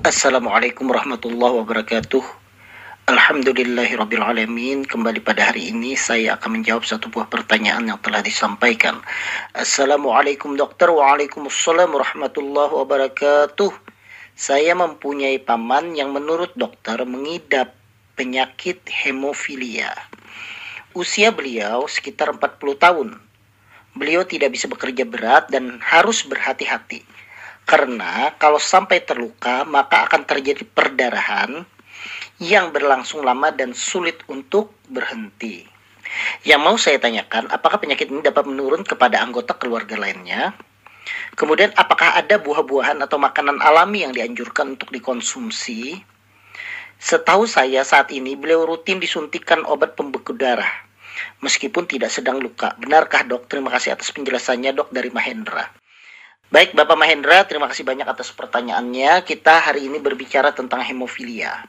Assalamualaikum warahmatullahi wabarakatuh. Alhamdulillahirrabbilalamin Kembali pada hari ini saya akan menjawab satu buah pertanyaan yang telah disampaikan. Assalamualaikum dokter. Waalaikumsalam warahmatullahi wabarakatuh. Saya mempunyai paman yang menurut dokter mengidap penyakit hemofilia. Usia beliau sekitar 40 tahun. Beliau tidak bisa bekerja berat dan harus berhati-hati karena kalau sampai terluka maka akan terjadi perdarahan yang berlangsung lama dan sulit untuk berhenti. Yang mau saya tanyakan, apakah penyakit ini dapat menurun kepada anggota keluarga lainnya? Kemudian, apakah ada buah-buahan atau makanan alami yang dianjurkan untuk dikonsumsi? Setahu saya saat ini beliau rutin disuntikan obat pembeku darah. Meskipun tidak sedang luka. Benarkah dok? Terima kasih atas penjelasannya dok dari Mahendra. Baik Bapak Mahendra, terima kasih banyak atas pertanyaannya. Kita hari ini berbicara tentang hemofilia.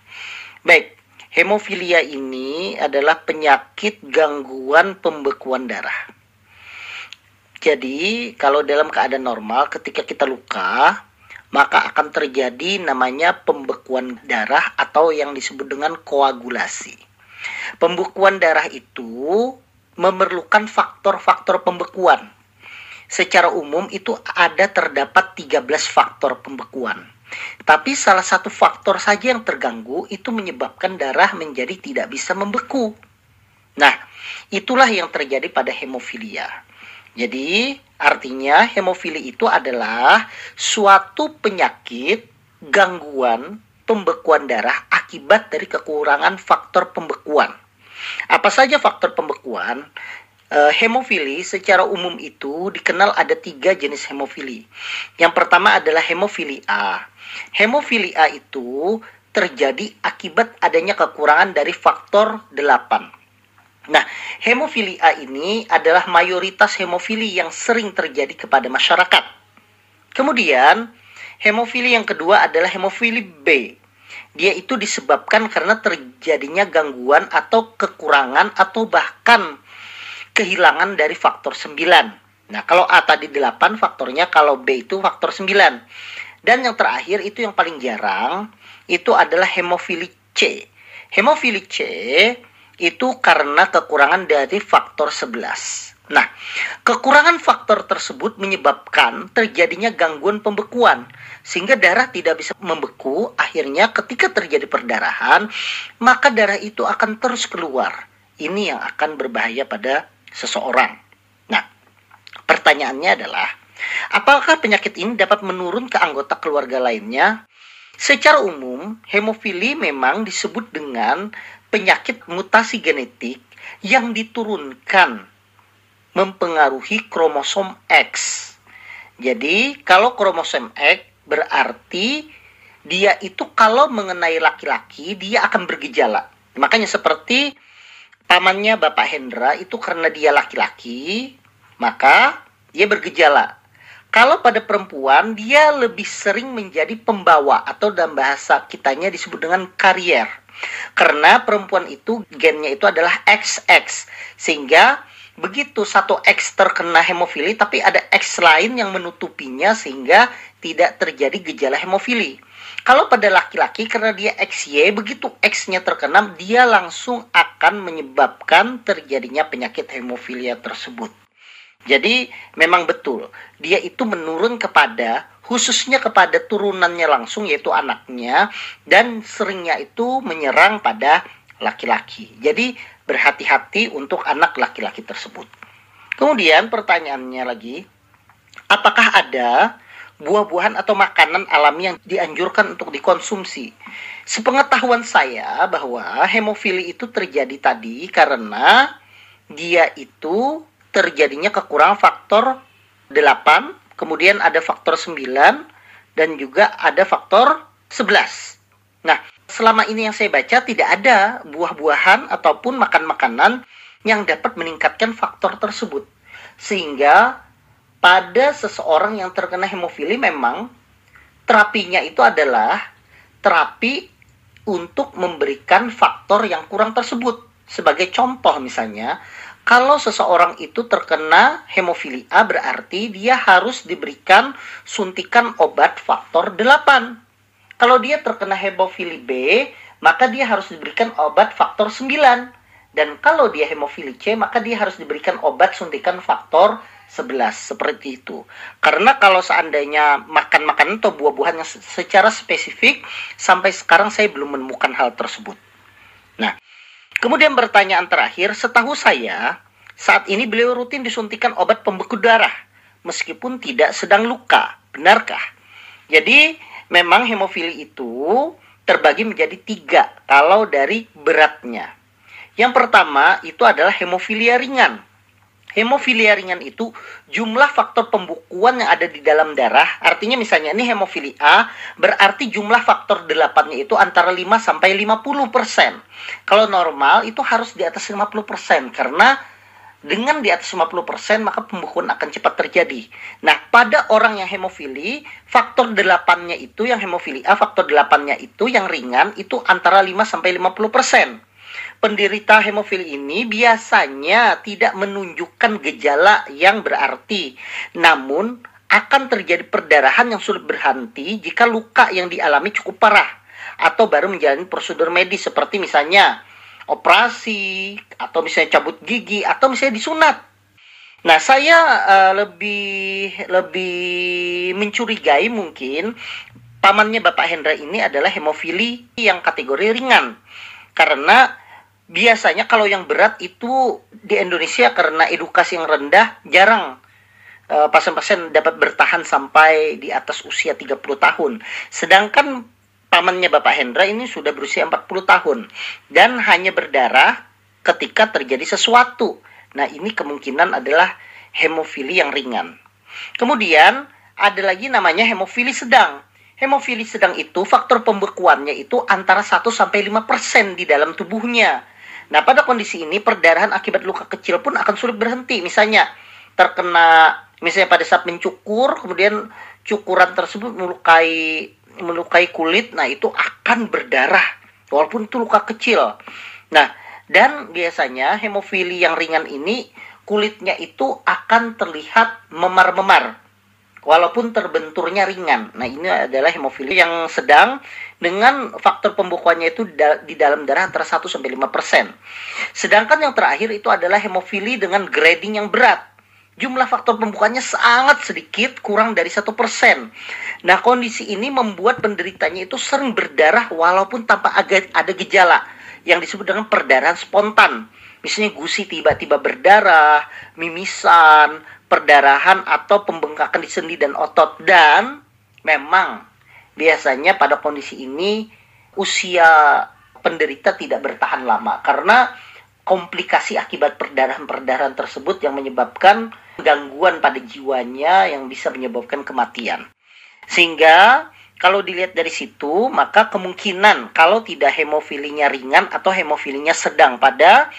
Baik, hemofilia ini adalah penyakit gangguan pembekuan darah. Jadi, kalau dalam keadaan normal ketika kita luka, maka akan terjadi namanya pembekuan darah atau yang disebut dengan koagulasi. Pembekuan darah itu memerlukan faktor-faktor pembekuan. Secara umum itu ada terdapat 13 faktor pembekuan. Tapi salah satu faktor saja yang terganggu itu menyebabkan darah menjadi tidak bisa membeku. Nah, itulah yang terjadi pada hemofilia. Jadi, artinya hemofili itu adalah suatu penyakit gangguan pembekuan darah akibat dari kekurangan faktor pembekuan. Apa saja faktor pembekuan? Uh, hemofili secara umum itu dikenal ada tiga jenis hemofili. Yang pertama adalah hemofili A. Hemofili A itu terjadi akibat adanya kekurangan dari faktor 8. Nah, hemofili A ini adalah mayoritas hemofili yang sering terjadi kepada masyarakat. Kemudian, hemofili yang kedua adalah hemofili B. Dia itu disebabkan karena terjadinya gangguan atau kekurangan atau bahkan kehilangan dari faktor 9. Nah, kalau A tadi 8 faktornya, kalau B itu faktor 9. Dan yang terakhir itu yang paling jarang, itu adalah hemofili C. Hemofili C itu karena kekurangan dari faktor 11. Nah, kekurangan faktor tersebut menyebabkan terjadinya gangguan pembekuan sehingga darah tidak bisa membeku. Akhirnya ketika terjadi perdarahan, maka darah itu akan terus keluar. Ini yang akan berbahaya pada seseorang. Nah, pertanyaannya adalah, apakah penyakit ini dapat menurun ke anggota keluarga lainnya? Secara umum, hemofili memang disebut dengan penyakit mutasi genetik yang diturunkan mempengaruhi kromosom X. Jadi, kalau kromosom X berarti dia itu kalau mengenai laki-laki dia akan bergejala. Makanya seperti pamannya Bapak Hendra itu karena dia laki-laki, maka dia bergejala. Kalau pada perempuan, dia lebih sering menjadi pembawa atau dalam bahasa kitanya disebut dengan karier. Karena perempuan itu gennya itu adalah XX. Sehingga begitu satu X terkena hemofili tapi ada X lain yang menutupinya sehingga tidak terjadi gejala hemofili. Kalau pada laki-laki karena dia XY, begitu X-nya terkena, dia langsung akan menyebabkan terjadinya penyakit hemofilia tersebut. Jadi memang betul, dia itu menurun kepada khususnya kepada turunannya langsung yaitu anaknya dan seringnya itu menyerang pada laki-laki. Jadi berhati-hati untuk anak laki-laki tersebut. Kemudian pertanyaannya lagi, apakah ada buah-buahan atau makanan alami yang dianjurkan untuk dikonsumsi. Sepengetahuan saya bahwa hemofili itu terjadi tadi karena dia itu terjadinya kekurangan faktor 8, kemudian ada faktor 9 dan juga ada faktor 11. Nah, selama ini yang saya baca tidak ada buah-buahan ataupun makan makanan yang dapat meningkatkan faktor tersebut. Sehingga pada seseorang yang terkena hemofili memang terapinya itu adalah terapi untuk memberikan faktor yang kurang tersebut. Sebagai contoh misalnya, kalau seseorang itu terkena hemofili A berarti dia harus diberikan suntikan obat faktor 8. Kalau dia terkena hemofili B, maka dia harus diberikan obat faktor 9. Dan kalau dia hemofili C, maka dia harus diberikan obat suntikan faktor 11 seperti itu. Karena kalau seandainya makan makanan atau buah-buahan yang secara spesifik sampai sekarang saya belum menemukan hal tersebut. Nah, kemudian pertanyaan terakhir, setahu saya saat ini beliau rutin disuntikan obat pembeku darah meskipun tidak sedang luka. Benarkah? Jadi memang hemofili itu terbagi menjadi tiga kalau dari beratnya. Yang pertama itu adalah hemofilia ringan Hemofilia ringan itu jumlah faktor pembukuan yang ada di dalam darah. Artinya misalnya ini hemofilia A, berarti jumlah faktor delapannya itu antara 5 sampai 50%. Kalau normal itu harus di atas 50% karena dengan di atas 50% maka pembukuan akan cepat terjadi. Nah, pada orang yang hemofili, faktor delapannya itu yang hemofilia, faktor delapannya itu yang ringan itu antara 5 sampai 50% penderita hemofili ini biasanya tidak menunjukkan gejala yang berarti, namun akan terjadi perdarahan yang sulit berhenti jika luka yang dialami cukup parah atau baru menjalani prosedur medis seperti misalnya operasi atau misalnya cabut gigi atau misalnya disunat. Nah, saya uh, lebih lebih mencurigai mungkin pamannya Bapak Hendra ini adalah hemofili yang kategori ringan. Karena biasanya kalau yang berat itu di Indonesia karena edukasi yang rendah jarang eh, pasien-pasien dapat bertahan sampai di atas usia 30 tahun. Sedangkan pamannya Bapak Hendra ini sudah berusia 40 tahun dan hanya berdarah ketika terjadi sesuatu. Nah, ini kemungkinan adalah hemofili yang ringan. Kemudian ada lagi namanya hemofili sedang. Hemofili sedang itu faktor pembekuannya itu antara 1 sampai 5% di dalam tubuhnya. Nah, pada kondisi ini perdarahan akibat luka kecil pun akan sulit berhenti. Misalnya terkena misalnya pada saat mencukur, kemudian cukuran tersebut melukai melukai kulit, nah itu akan berdarah walaupun itu luka kecil. Nah, dan biasanya hemofili yang ringan ini kulitnya itu akan terlihat memar-memar walaupun terbenturnya ringan. Nah, ini adalah hemofili yang sedang dengan faktor pembukuannya itu di dalam darah antara 1 sampai 5%. Sedangkan yang terakhir itu adalah hemofili dengan grading yang berat. Jumlah faktor pembukuannya sangat sedikit, kurang dari satu persen. Nah, kondisi ini membuat penderitanya itu sering berdarah walaupun tanpa ada gejala yang disebut dengan perdarahan spontan. Misalnya gusi tiba-tiba berdarah, mimisan, perdarahan atau pembengkakan di sendi dan otot dan memang biasanya pada kondisi ini usia penderita tidak bertahan lama karena komplikasi akibat perdarahan-perdarahan tersebut yang menyebabkan gangguan pada jiwanya yang bisa menyebabkan kematian. Sehingga kalau dilihat dari situ, maka kemungkinan kalau tidak hemofilinya ringan atau hemofilinya sedang pada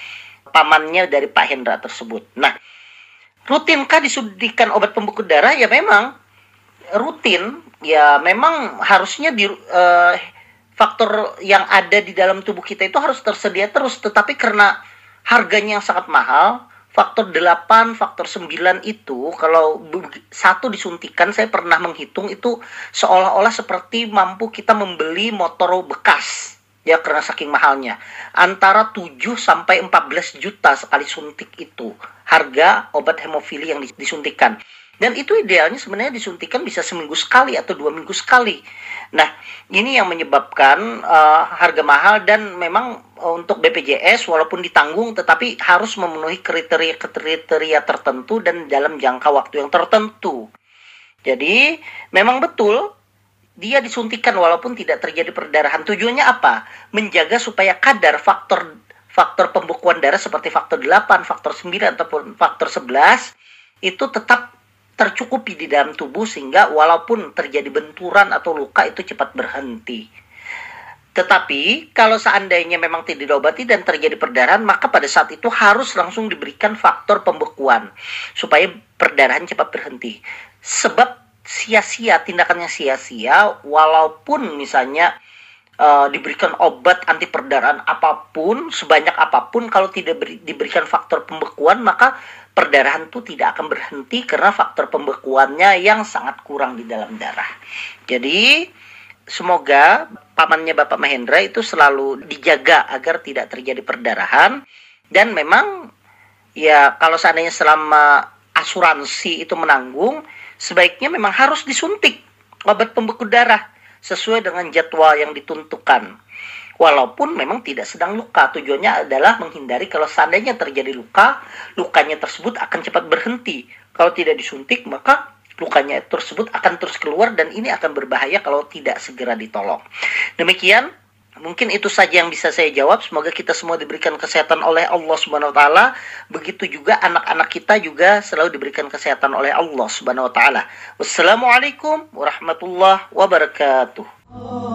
pamannya dari Pak Hendra tersebut. Nah, Rutinkah disuntikan obat pembeku darah? Ya memang rutin. Ya memang harusnya di uh, faktor yang ada di dalam tubuh kita itu harus tersedia terus. Tetapi karena harganya yang sangat mahal, faktor 8, faktor 9 itu kalau satu disuntikan saya pernah menghitung itu seolah-olah seperti mampu kita membeli motor bekas ya karena saking mahalnya antara 7 sampai 14 juta sekali suntik itu harga obat hemofili yang disuntikan dan itu idealnya sebenarnya disuntikan bisa seminggu sekali atau dua minggu sekali. Nah, ini yang menyebabkan uh, harga mahal dan memang uh, untuk BPJS walaupun ditanggung tetapi harus memenuhi kriteria-kriteria tertentu dan dalam jangka waktu yang tertentu. Jadi, memang betul dia disuntikan walaupun tidak terjadi perdarahan. Tujuannya apa? Menjaga supaya kadar faktor faktor pembekuan darah seperti faktor 8, faktor 9 ataupun faktor 11 itu tetap tercukupi di dalam tubuh sehingga walaupun terjadi benturan atau luka itu cepat berhenti. Tetapi kalau seandainya memang tidak diobati dan terjadi perdarahan, maka pada saat itu harus langsung diberikan faktor pembekuan supaya perdarahan cepat berhenti. Sebab sia-sia tindakannya sia-sia walaupun misalnya uh, diberikan obat anti perdarahan apa pun sebanyak apa pun kalau tidak beri, diberikan faktor pembekuan maka perdarahan itu tidak akan berhenti karena faktor pembekuannya yang sangat kurang di dalam darah. Jadi semoga pamannya Bapak Mahendra itu selalu dijaga agar tidak terjadi perdarahan dan memang ya kalau seandainya selama asuransi itu menanggung sebaiknya memang harus disuntik obat pembeku darah sesuai dengan jadwal yang ditentukan walaupun memang tidak sedang luka. Tujuannya adalah menghindari kalau seandainya terjadi luka, lukanya tersebut akan cepat berhenti. Kalau tidak disuntik, maka lukanya tersebut akan terus keluar dan ini akan berbahaya kalau tidak segera ditolong. Demikian mungkin itu saja yang bisa saya jawab. Semoga kita semua diberikan kesehatan oleh Allah Subhanahu wa taala. Begitu juga anak-anak kita juga selalu diberikan kesehatan oleh Allah Subhanahu wa taala. Wassalamualaikum warahmatullahi wabarakatuh.